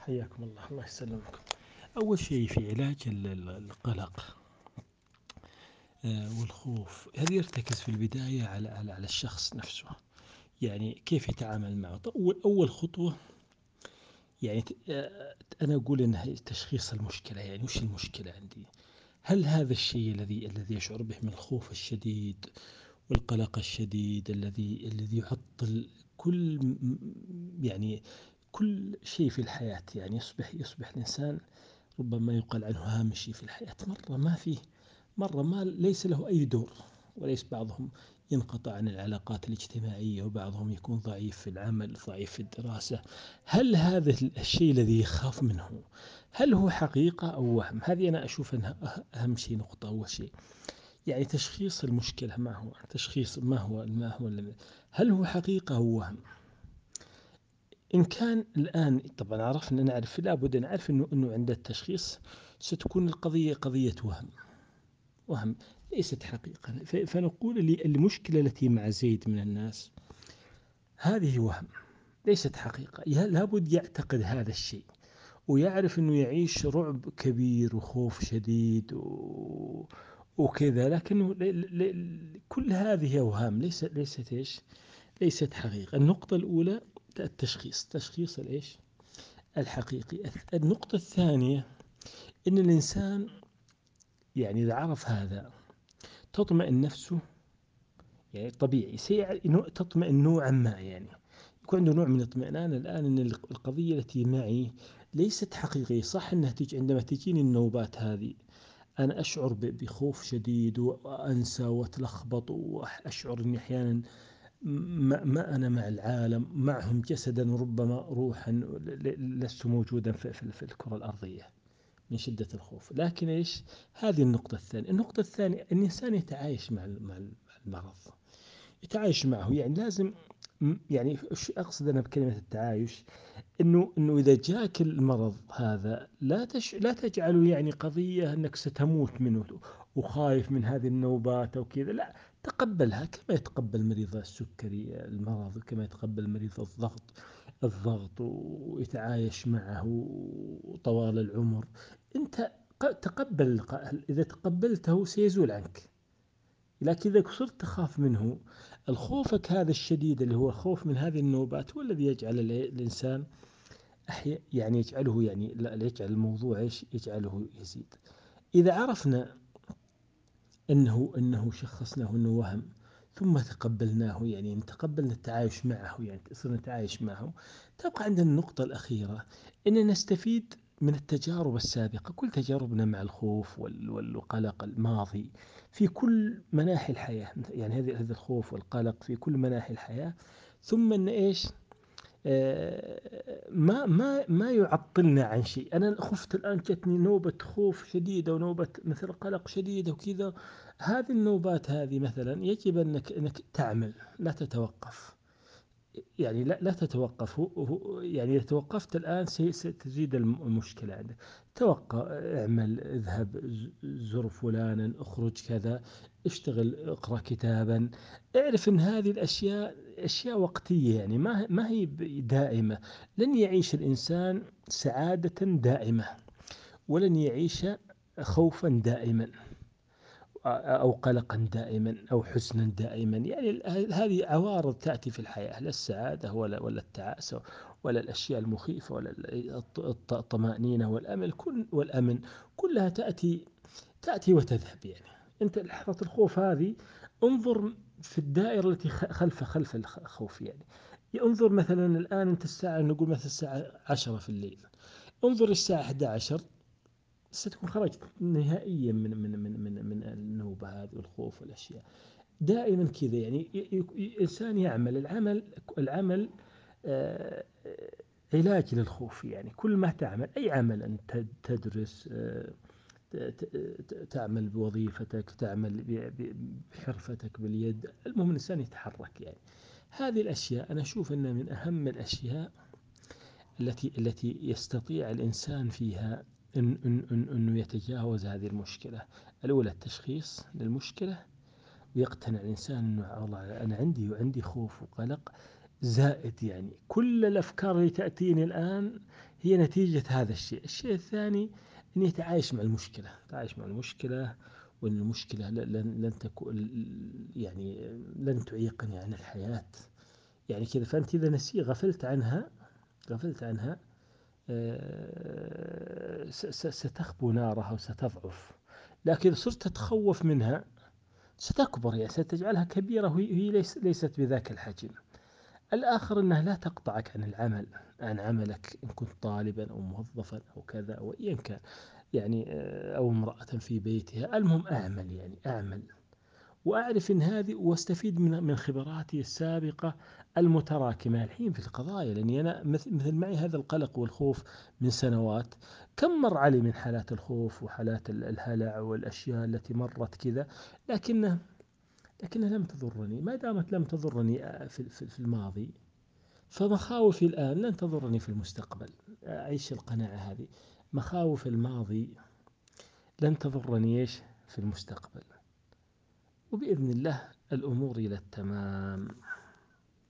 حياكم الله الله يسلمكم. أول شيء في علاج القلق آه، والخوف هذا يرتكز في البداية على على الشخص نفسه. يعني كيف يتعامل معه؟ أول خطوة يعني آه، أنا أقول إنها تشخيص المشكلة يعني وش المشكلة عندي؟ هل هذا الشيء الذي الذي يشعر به من الخوف الشديد والقلق الشديد الذي الذي يعطل كل يعني كل شيء في الحياة يعني يصبح يصبح الإنسان ربما يقال عنه هامشي في الحياة. مرة ما فيه مرة ما ليس له أي دور وليس بعضهم ينقطع عن العلاقات الاجتماعية وبعضهم يكون ضعيف في العمل ضعيف في الدراسة. هل هذا الشيء الذي يخاف منه هل هو حقيقة أو وهم؟ هذه أنا أشوف أنها أهم شيء نقطة أول شيء. يعني تشخيص المشكلة ما هو؟ تشخيص ما هو ما هو هل هو حقيقة أو وهم؟ إن كان الآن طبعا عرفنا نعرف لابد نعرف أنه أنه عند التشخيص ستكون القضية قضية وهم وهم ليست حقيقة. فنقول المشكلة التي مع زيد من الناس هذه وهم ليست حقيقة. لابد يعتقد هذا الشيء ويعرف أنه يعيش رعب كبير وخوف شديد و... وكذا لكنه كل هذه أوهام ليست ليست إيش؟ ليست حقيقة. النقطة الأولى التشخيص. تشخيص الإيش؟ الحقيقي. النقطة الثانية أن الإنسان يعني إذا عرف هذا تطمئن نفسه يعني طبيعي. تطمئن نوعا ما يعني. يكون عنده نوع من الاطمئنان الآن أن القضية التي معي ليست حقيقية. صح أنها تجي عندما تجيني النوبات هذه أنا أشعر بخوف شديد وأنسى وأتلخبط وأشعر أني أحيانا ما, أنا مع العالم معهم جسدا وربما روحا لست موجودا في, في, في الكرة الأرضية من شدة الخوف. لكن إيش؟ هذه النقطة الثانية. النقطة الثانية الإنسان يتعايش مع المرض يتعايش معه. يعني لازم يعني إيش أقصد أنا بكلمة التعايش إنه إنه إذا جاك المرض هذا لا تش لا تجعله يعني قضية إنك ستموت منه وخايف من هذه النوبات أو كذا لا تقبلها كما يتقبل مريض السكري المرض كما يتقبل مريض الضغط الضغط ويتعايش معه طوال العمر. أنت تقبل إذا تقبلته سيزول عنك لكن إذا صرت تخاف منه خوفك هذا الشديد اللي هو خوف من هذه النوبات هو الذي يجعل الإنسان يعني يجعله يعني لا يجعل الموضوع إيش؟ يجعله يزيد. إذا عرفنا أنه أنه شخصناه أنه وهم ثم تقبلناه يعني تقبلنا التعايش معه يعني صرنا نتعايش معه تبقى عندنا النقطة الأخيرة أن نستفيد من التجارب السابقة كل تجاربنا مع الخوف والقلق الماضي في كل مناحي الحياة. يعني هذا الخوف والقلق في كل مناحي الحياة. ثم أن إيش؟ ما ما ما يعطلنا عن شيء. أنا خفت الآن جتني نوبة خوف شديدة ونوبة مثل قلق شديدة وكذا. هذه النوبات هذه مثلا يجب أنك أنك تعمل لا تتوقف. يعني لا لا تتوقف. يعني إذا توقفت الآن ستزيد المشكلة عندك. توقف اعمل اذهب زر فلانا اخرج كذا اشتغل اقرأ كتابا. اعرف إن هذه الأشياء أشياء وقتية يعني ما ما هي دائمة. لن يعيش الإنسان سعادة دائمة ولن يعيش خوفا دائما. أو قلقا دائما أو حزنا دائما. يعني هذه عوارض تأتي في الحياة لا السعادة ولا ولا التعاسة ولا الأشياء المخيفة ولا الطمأنينة والأمل. كل والأمن كلها تأتي تأتي وتذهب يعني. أنت لحظة الخوف هذه انظر في الدائرة التي خلف خلف الخوف يعني. انظر مثلا الآن أنت الساعة نقول مثلا الساعة عشرة في الليل. انظر الساعة 11 ستكون خرجت نهائيا من من من من من النوبة هذه والخوف والأشياء. دائما كذا يعني إنسان يعمل العمل العمل آه، علاج للخوف يعني. كل ما تعمل أي عمل أنت تدرس آه، تعمل بوظيفتك تعمل بحرفتك باليد المهم الإنسان يتحرك يعني. هذه الأشياء أنا أشوف أنها من أهم الأشياء التي التي يستطيع الإنسان فيها إن إن إن أنه يتجاوز هذه المشكلة. الأولى التشخيص للمشكلة. ويقتنع الإنسان أنه والله أنا عندي وعندي خوف وقلق زائد يعني كل الأفكار اللي تأتيني الآن هي نتيجة هذا الشيء. الشيء الثاني أن يتعايش مع المشكلة. يتعايش مع المشكلة وأن المشكلة لن, لن تكون يعني لن تعيقني عن الحياة. يعني كذا فأنت إذا نسي غفلت عنها غفلت عنها ستخبو نارها وستضعف. لكن إذا صرت تتخوف منها ستكبر يعني ستجعلها كبيرة وهي ليست بذاك الحجم. الآخر أنها لا تقطعك عن العمل عن عملك إن كنت طالبا أو موظفا أو كذا أو كان يعني آه، أو امرأة في بيتها. المهم أعمل يعني أعمل. وأعرف أن هذه وأستفيد من من خبراتي السابقة المتراكمة. الحين في القضايا لأني أنا مثل معي هذا القلق والخوف من سنوات. كم مر علي من حالات الخوف وحالات الهلع والأشياء التي مرت كذا؟ لكنه لكنها لم تضرني. ما دامت لم تضرني آه، في, في الماضي فمخاوفي الآن لن تضرني في المستقبل. أعيش القناعة هذه. مخاوف الماضي لن تضرني إيش؟ في المستقبل. وبإذن الله الأمور إلى التمام.